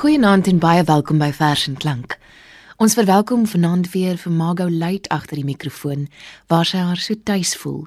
Goeienaand en baie welkom by Vers en Klank. Ons verwelkom vanaand weer vir Margot Luit agter die mikrofoon waar sy haar so tuis voel.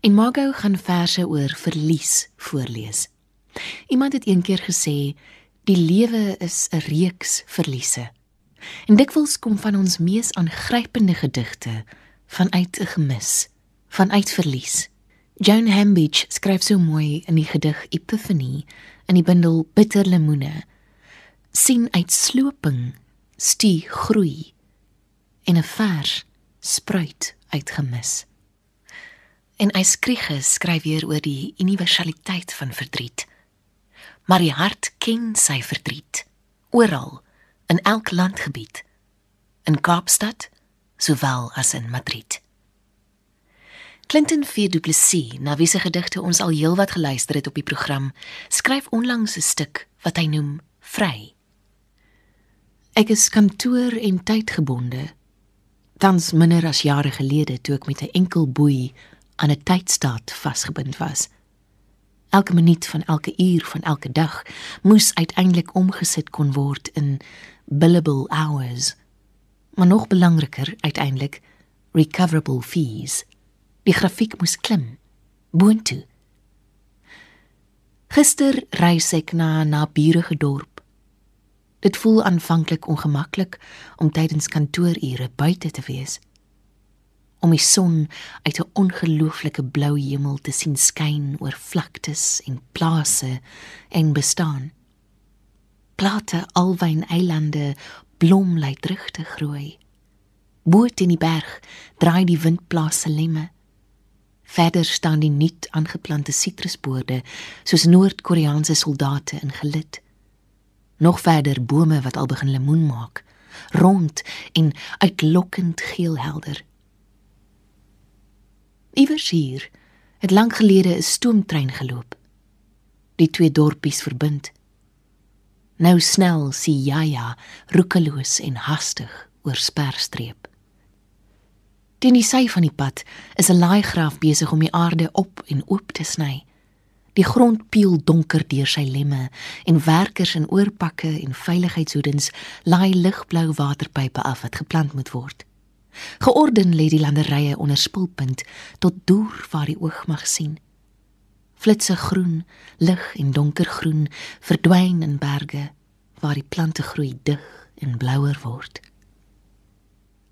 En Margot gaan verse oor verlies voorlees. Iemand het eendag gesê die lewe is 'n reeks verliese. En dikwels kom van ons mees aangrypende gedigte vanuit 'n gemis, vanuit verlies. Joan Hambidge skryf so mooi in die gedig Epiphany in die bundel Bitter Sien uitsloping stie groei en 'n vers spruit uit gemis. En hy skryge skryf weer oor die universaliteit van verdriet. Maar die hart ken sy verdriet oral in elk landgebied in Kaapstad sowel as in Madrid. Clinton V. Du Plessis, na wie se gedigte ons al heelwat geluister het op die program, skryf onlangs 'n stuk wat hy noem Vry. Ek is kantoor en tydgebonde. Tans minder as jare gelede toe ek met 'n enkel boei aan 'n tydstaat vasgebind was. Elke minuut van elke uur van elke dag moes uiteindelik omgesit kon word in billable hours. Maar nog belangriker uiteindelik recoverable fees. Die grafiek moes klim boontoe. Gister reis ek na 'n naburige dorp Dit voel aanvanklik ongemaklik om tydens kantoorure buite te wees. Om die son uit 'n ongelooflike blou hemel te sien skyn oor vlaktes en plase en bestaan. Plate alwyn eilande blom luidrigtig groei. Bo teen die berg draai die wind plase lemme. Verder staan die nuut aangeplante sitrusboorde soos Noord-Koreaanse soldate in gelid nog verder bome wat al begin lemoen maak, rond en uitlokkend geelhelder. Iewers hier het lank gelede 'n stoomtrein geloop. Die twee dorpies verbind. Nou snel sien Jaja roekeloos en hastig oor sperstreep. Teen die sy van die pad is 'n laaigraaf besig om die aarde op en oop te sny. Die grond pieel donker deur sy lemme en werkers in oorpakke en veiligheidshoedens laai ligblou waterpype af wat geplant moet word. Georden lê die landerye onder spulpunt tot deur waar die oog mag sien. Flitse groen, lig en donkergroen verdwyn in berge waar die plante groei dig en blouer word.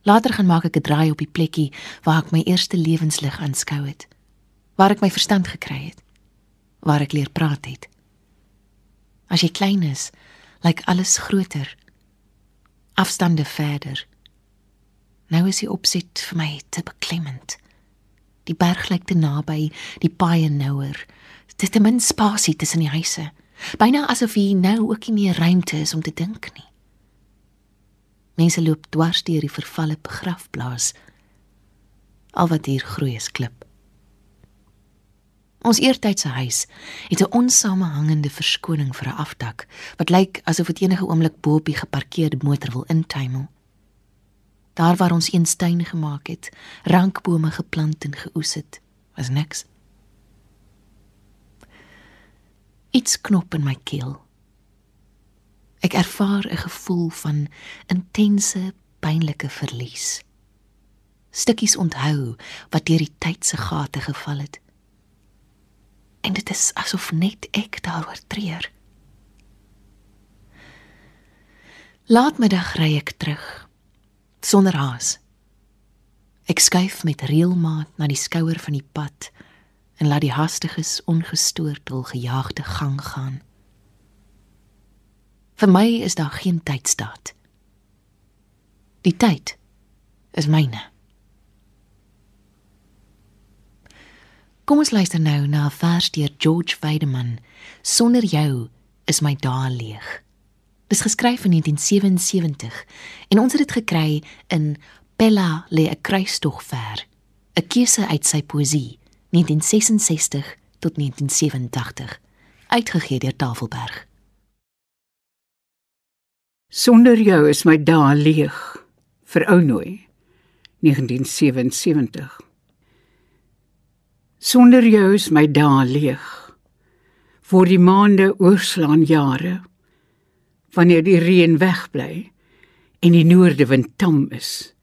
Later gaan maak ek 'n draai op die plekkie waar ek my eerste lewenslig aanskou het, waar ek my verstand gekry het waar ek leer praat het. As jy klein is, lyk alles groter. Afstande verder. Nou is die opset vir my te beklemmend. Die berg lyk te naby, die paaie nouer. Dit is te min spasie tussen die huise. Byna asof hier nou ook nie meer ruimte is om te dink nie. Mense loop dwars deur die vervalle begrafplaas. Al wat hier groei is klip. Ons eertydse huis het 'n onsamehangende verskoning vir 'n afdak wat lyk asof dit enige oomblik bo op die geparkeerde motor wil intuimel. Daar waar ons een tuin gemaak het, rankbome geplant en geoes het, was niks. Iets knop in my keel. Ek ervaar 'n gevoel van intense, pynlike verlies. Stukkies onthou wat deur die tyd se gate geval het en dit is asof net ek daaroor treur. Laatmiddag ry ek terug sonder haas. Ek skuif met reëlmaat na die skouer van die pad en laat die hastiges ongestoord hul gejaagde gang gaan. Vir my is daar geen tydstaat. Die tyd is myne. Kom ons luister nou na 'n vers deur George Weideman. Sonder jou is my dae leeg. Dis geskryf in 1977 en ons het dit gekry in Bella lê 'n kruistog ver. 'n Keuse uit sy poësie 1966 tot 1987 uitgegee deur Tafelberg. Sonder jou is my dae leeg vir ou nooi 1977 Sonder jou is my dae leeg. Voor die maande oorslaan jare. wanneer die reën wegbly en die noordewind tam is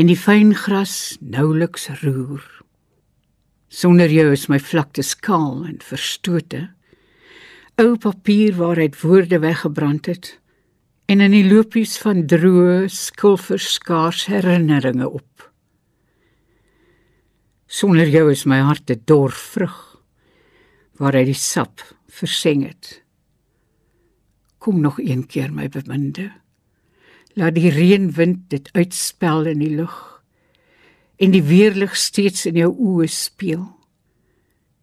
en die fyn gras nouliks roer. Sonder jou is my vlakte skaal en verstote. Ou papier waaruit woorde weggebrand het en in die lopies van droë skilverskaars herinneringe op. Sonder jou is my hart 'n dor vrug waaruit die sap verseng het. Kom nog een keer my beminde. Laat die reënwind dit uitspel in die lug en die weerlig steeds in jou oë speel.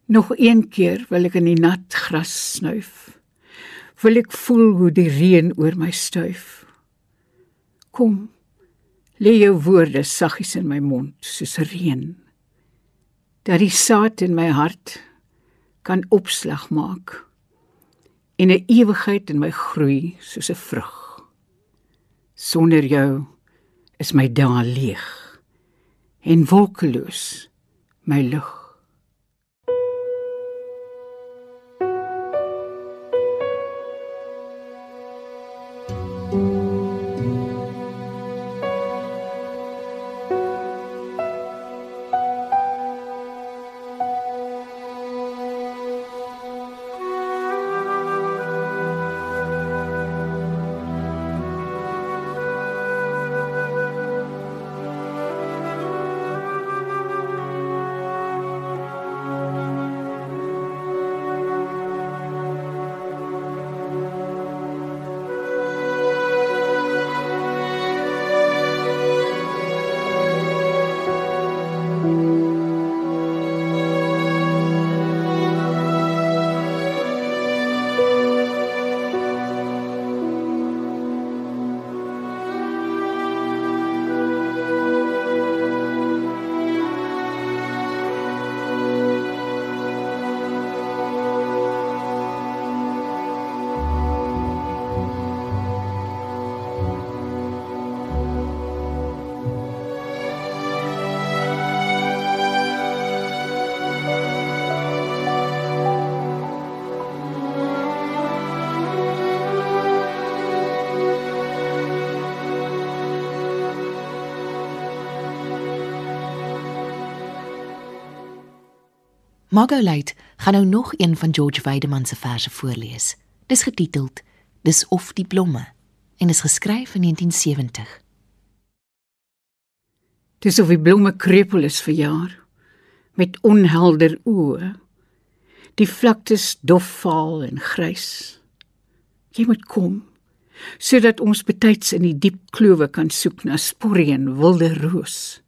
Nog een keer wil ek in die nat gras snuif. Wil ek voel hoe die reën oor my stuif. Kom, lê jou woorde saggies in my mond soos reën. Dat die saad in my hart kan opslag maak en 'n ewigheid in my groei soos 'n vrug. Sonder jou is my dae leeg en wolkeloos my lug. Margolite gaan nou nog een van George Weideman se verse voorlees. Dis getiteld Dis of die blomme en is geskryf in 1970. Dis of die blomme krepelus verjaar met onhelder oë. Die vlaktes dof vaal en grys. Jy moet kom sodat ons betyds in die diep klowe kan soek na sporrie en wilde roos.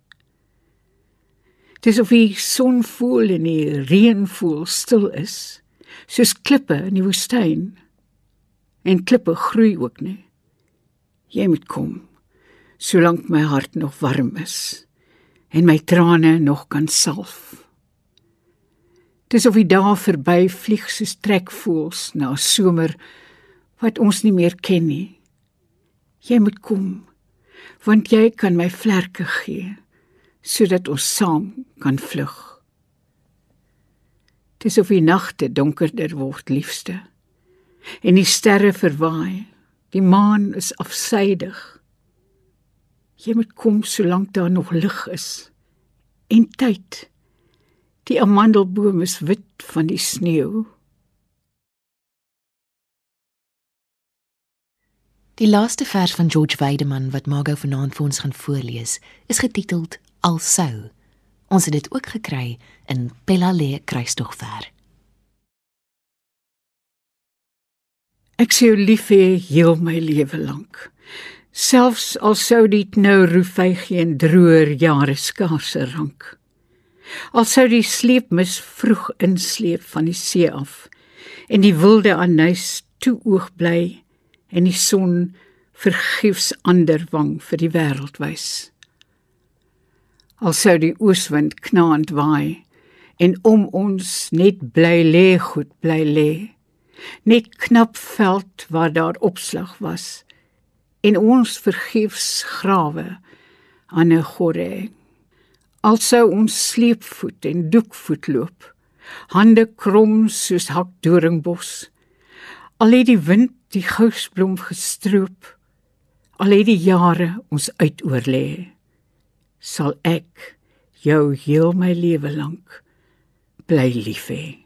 Dis of die son voel en die reën voel stil is, soos klippe in die woestyn. En klippe groei ook nie. Jy moet kom solank my hart nog warm is en my trane nog kan salf. Dis of die dae verby vlieg soos trekvoels na somer wat ons nie meer ken nie. Jy moet kom want jy kan my vlerke gee sodat ons saam kan vlug. Dis of die nagte donkerder word, liefste. En die sterre verwaai. Die maan is afsydig. Jy moet kom solank daar nog lig is. En tyd. Die amandelboom is wit van die sneeu. Die laaste vers van George Weideman wat Margot vanaand vir ons gaan voorlees, is getiteld alsou. Ons het dit ook gekry in Pelale kruistogver. Ek sou lief hê heel my lewe lank. Selfs al sou dit nou roefy geen droër jare skaarse rank. Al sou die sleepmis vroeg insleep van die see af en die wilde anuis toe oog bly en die son vergifs ander wang vir die wêreld wys al sou die ooswind knaand waai en om ons net bly lê goed bly lê. Net knap veld waar daar opslag was en ons vergifs grawe aan 'n gorre al sou ons sleepvoet en doekvoet loop hande krom soos hakdoringbos al het die wind die gousblom gestroop al het die jare ons uitoorlê sal ek jou heel my lewe lank bly lief hê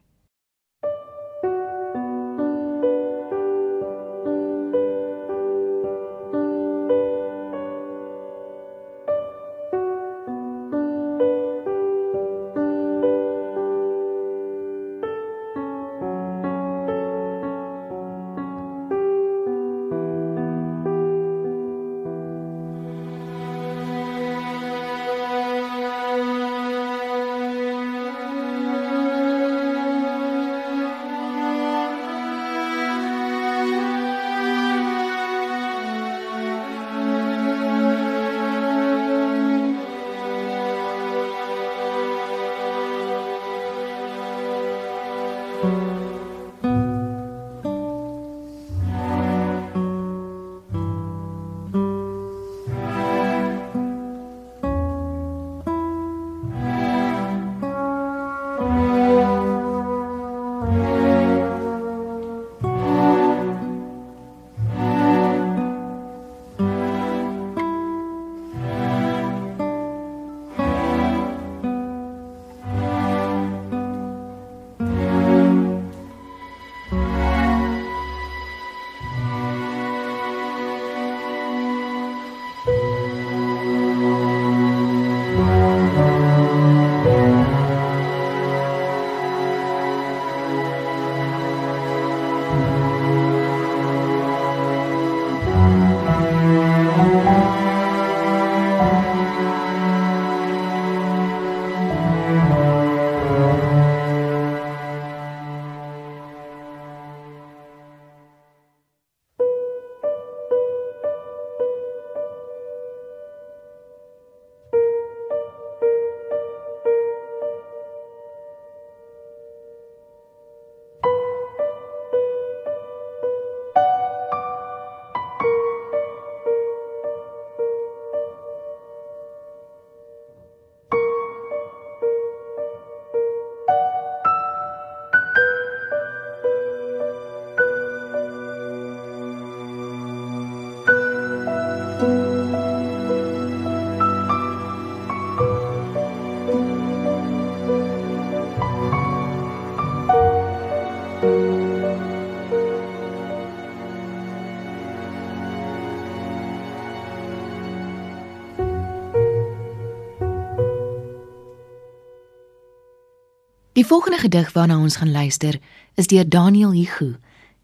Die volgende gedig waarna ons gaan luister is deur Daniel Hugo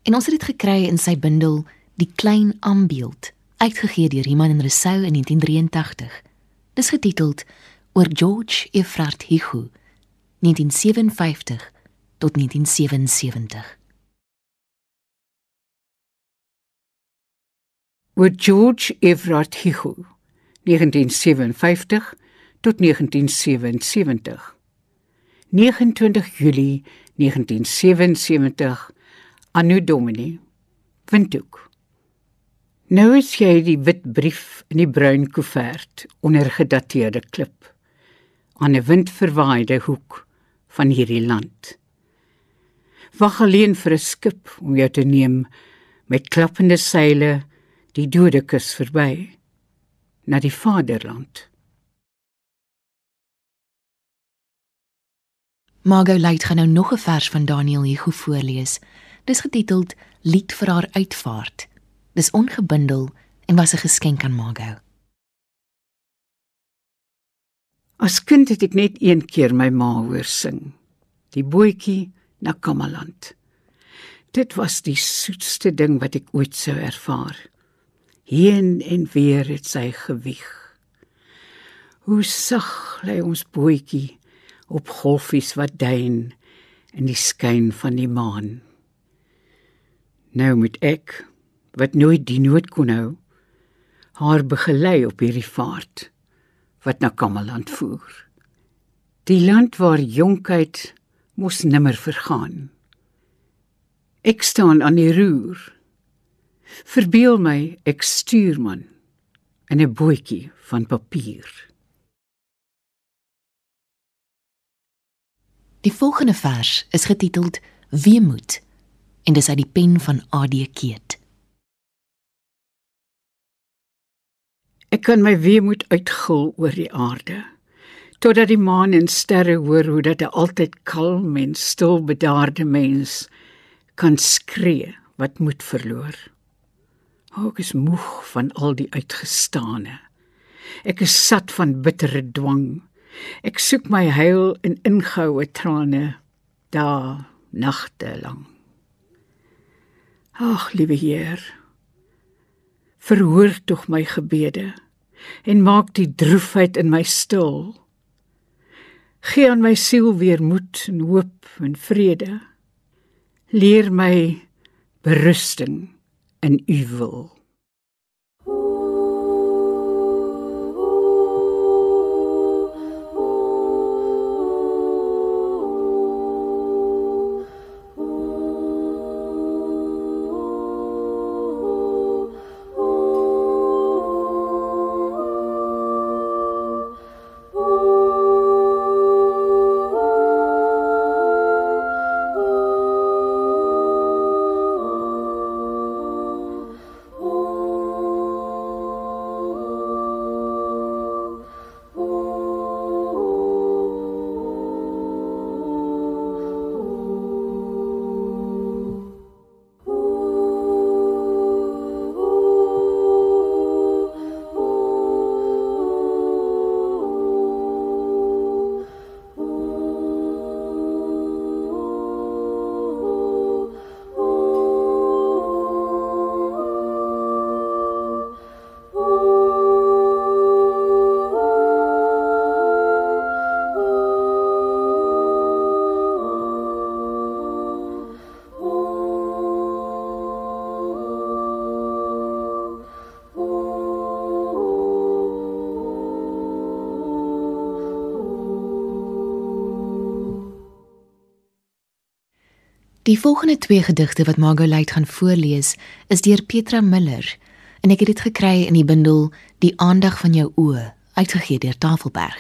en ons het dit gekry in sy bundel Die klein ambeeld uitgegee deur Iman en Resou in 1983. Dis getiteld oor George Efrat Hugo 1957 tot 1977. Oor George Everett Hugo 1957 tot 1977 29 Julie 1977 Anno Domini Windhoek Nou is jy die wit brief in die bruin koevert onder gedateerde klip aan 'n windverwaaide hoek van hierdie land. Wag alleen vir 'n skip om jou te neem met klappende seile die dodekus verby na die vaderland. Margot Luit gaan nou nog 'n vers van Daniel Hugo voorlees. Dis getiteld Lied vir haar uitvaart. Dis ongebundel en was 'n geskenk aan Margot. As kind het ek net een keer my ma hoor sing. Die bootjie na Kamaland. Dit was die soetste ding wat ek ooit sou ervaar. Heen en weer het sy gewieg. Hoe sag lê ons bootjie op golfies wat duin in die skyn van die maan. Nou moet ek wat nooit die nood kon hou haar begelei op hierdie vaart wat na Kamaland voer. Die land waar jonkheid mos nimmer vergaan. Ek staan aan die roer. Verbeel my ek stuurman in 'n bootjie van papier. Die volgende vers is getiteld Weemoed en dis uit die pen van AD Keet. Ek kan my weemoed uitgil oor die aarde totdat die maan en sterre hoor hoe dat 'n altyd kalm en stil bedaarde mens kan skree wat moed verloor. O, ek is moeg van al die uitgestane. Ek is sat van bittere dwang Ek soek my heil in ingehoue trane, daar nagte lank. Ag, liewe Heer, verhoor tog my gebede en maak die droefheid in my stil. Gee aan my siel weer moed en hoop en vrede. Leer my berusting in U wil. Die volgende twee gedigte wat Margot Luit gaan voorlees, is deur Petra Miller en ek het dit gekry in die bundel Die aandag van jou oë, uitgegee deur Tafelberg.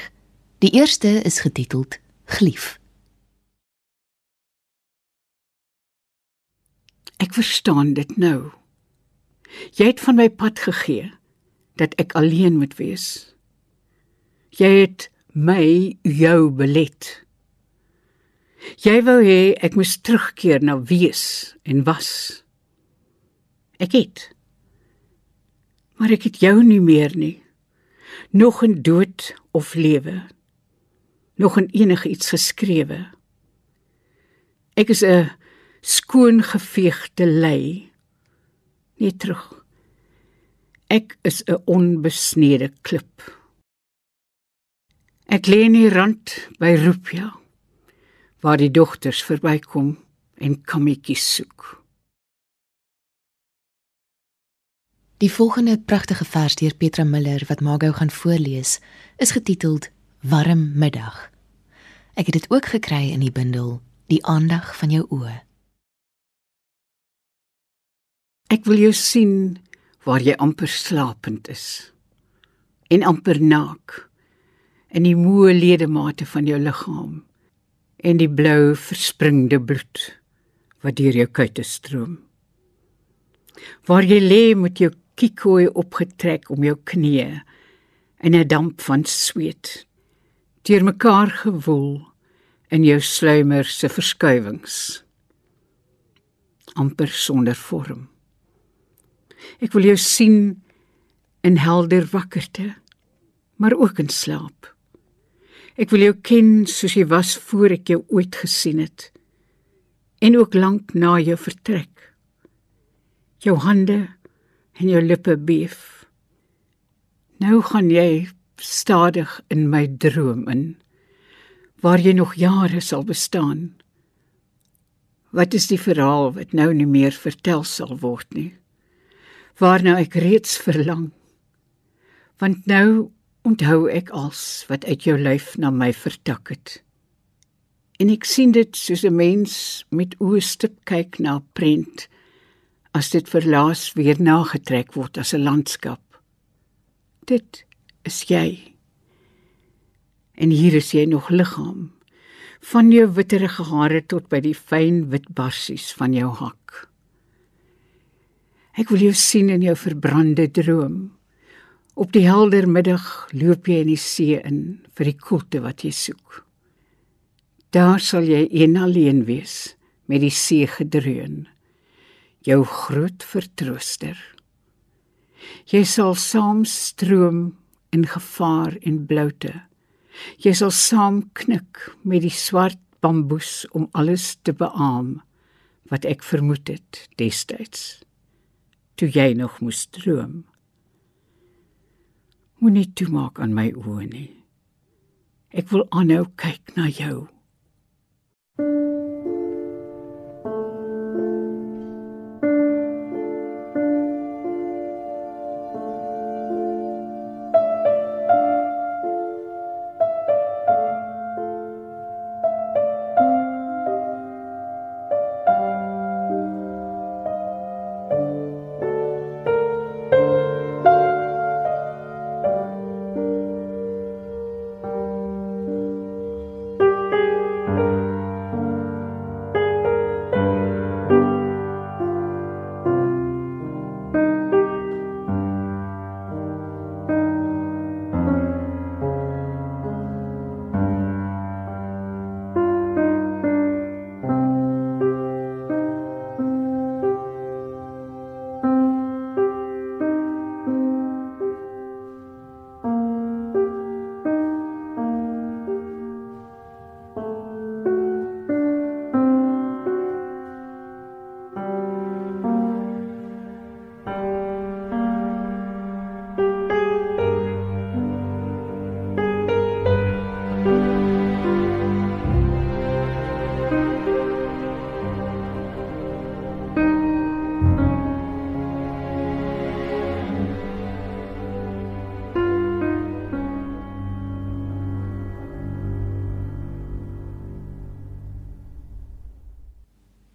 Die eerste is getiteld Glief. Ek verstaan dit nou. Jy het van my pad gegee dat ek alleen moet wees. Jy het my jou belet Jy wou hê ek moes terugkeer na wees en was. Ek het. Maar ek het jou nie meer nie. Nog in dood of lewe. Nog in enige iets geskrewe. Ek is 'n skoon geveegde lei. Nie terug. Ek is 'n onbesnede klip. Ek lê in die rand by Roepia waar die dogters verbykom en kammetjies soek. Die volgende pragtige vers deur Petra Miller wat Margot gaan voorlees, is getiteld Warm middag. Ek het dit ook gekry in die bundel Die aandag van jou oë. Ek wil jou sien waar jy amper slapend is en amper naak in die moe ledemate van jou liggaam en die blou verspringde bloed wat deur jou kuite stroom. Waar jy lê met jou kikooi opgetrek om jou knieë in 'n damp van sweet, deur mekaar gewoel in jou sluimer se verskuiwings amper sonder vorm. Ek wil jou sien in helder wakkerte, maar ook in slaap. Ek wil jou ken soos jy was voor ek jou ooit gesien het. En ook lank na jou vertrek. Jou hande en jou lippe beef. Nou gaan jy stadig in my droom in waar jy nog jare sal bestaan. Wat is die verhaal wat nou nie meer vertel sal word nie? Waarna ek reeds verlang. Want nou onthou ek als wat uit jou lyf na my vertak het. En ek sien dit soos 'n mens met oë stip kyk na 'n prent as dit verlaas weer nagetrek word as 'n landskap. Dit is jy. En hier is jy nog liggaam van jou witterige hare tot by die fyn wit barsies van jou hak. Ek wil jou sien in jou verbrande droom Op die helder middag loop jy in die see in vir die koelte wat jy soek. Daar sal jy een alleen wees met die see gedreun. Jou groot vertrooster. Jy sal saam stroom in gevaar en bloute. Jy sal saam knik met die swart bamboes om alles te beam wat ek vermoed het destyds toe jy nog moes droom. Moenie toemaak aan my oë nie. Ek wil aanhou kyk na jou.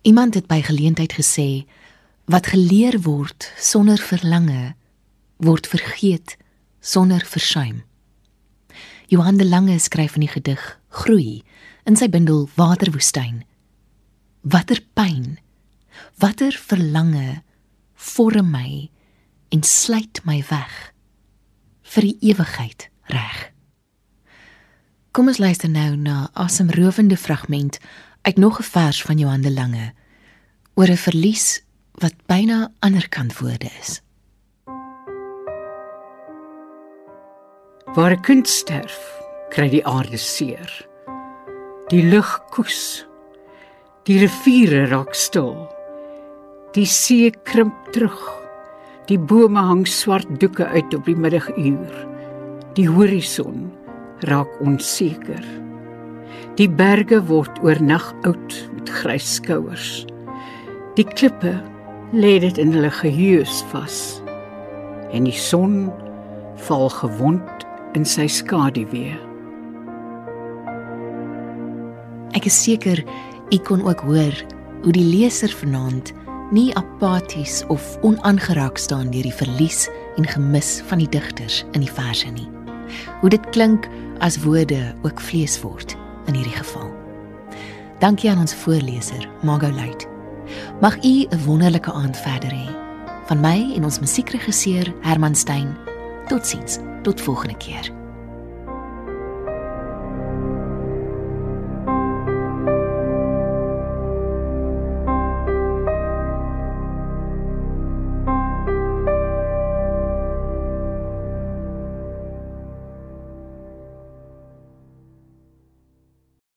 Iemand het by geleentheid gesê wat geleer word sonder verlange word vergeet sonder versuim. Johan de Lange skryf in die gedig Groei in sy bundel Waterwoestyn. Watter pyn, watter verlange vorm my en sluit my weg vir die ewigheid reg. Kom ons luister nou na asemrowende fragment uit nog 'n vers van Johan de Lange oor 'n verlies wat byna anderkant woorde is. Waar 'n kind sterf, kry die aarde seer. Die lug koes. Die riviere raak stil. Die see krimp terug. Die bome hang swart doeke uit op die middaguur. Die horison raak onseker. Die berge word oornag oud met grys skouers. Die klippe lê dit in hulle geheus vas. En die son val gewond in sy skaduwee. Ek is seker u kon ook hoor hoe die leser vanaand nie apaties of onaangeraak staan deur die verlies en gemis van die digters in die verse nie. Hoe dit klink as woorde ook vlees word in hierdie geval. Dankie aan ons voorleser, Margot Luit. Mag u 'n wonderlike aand verder hê. Van my en ons musiekregisseur Herman Stein. Totsiens. Tot volgende keer.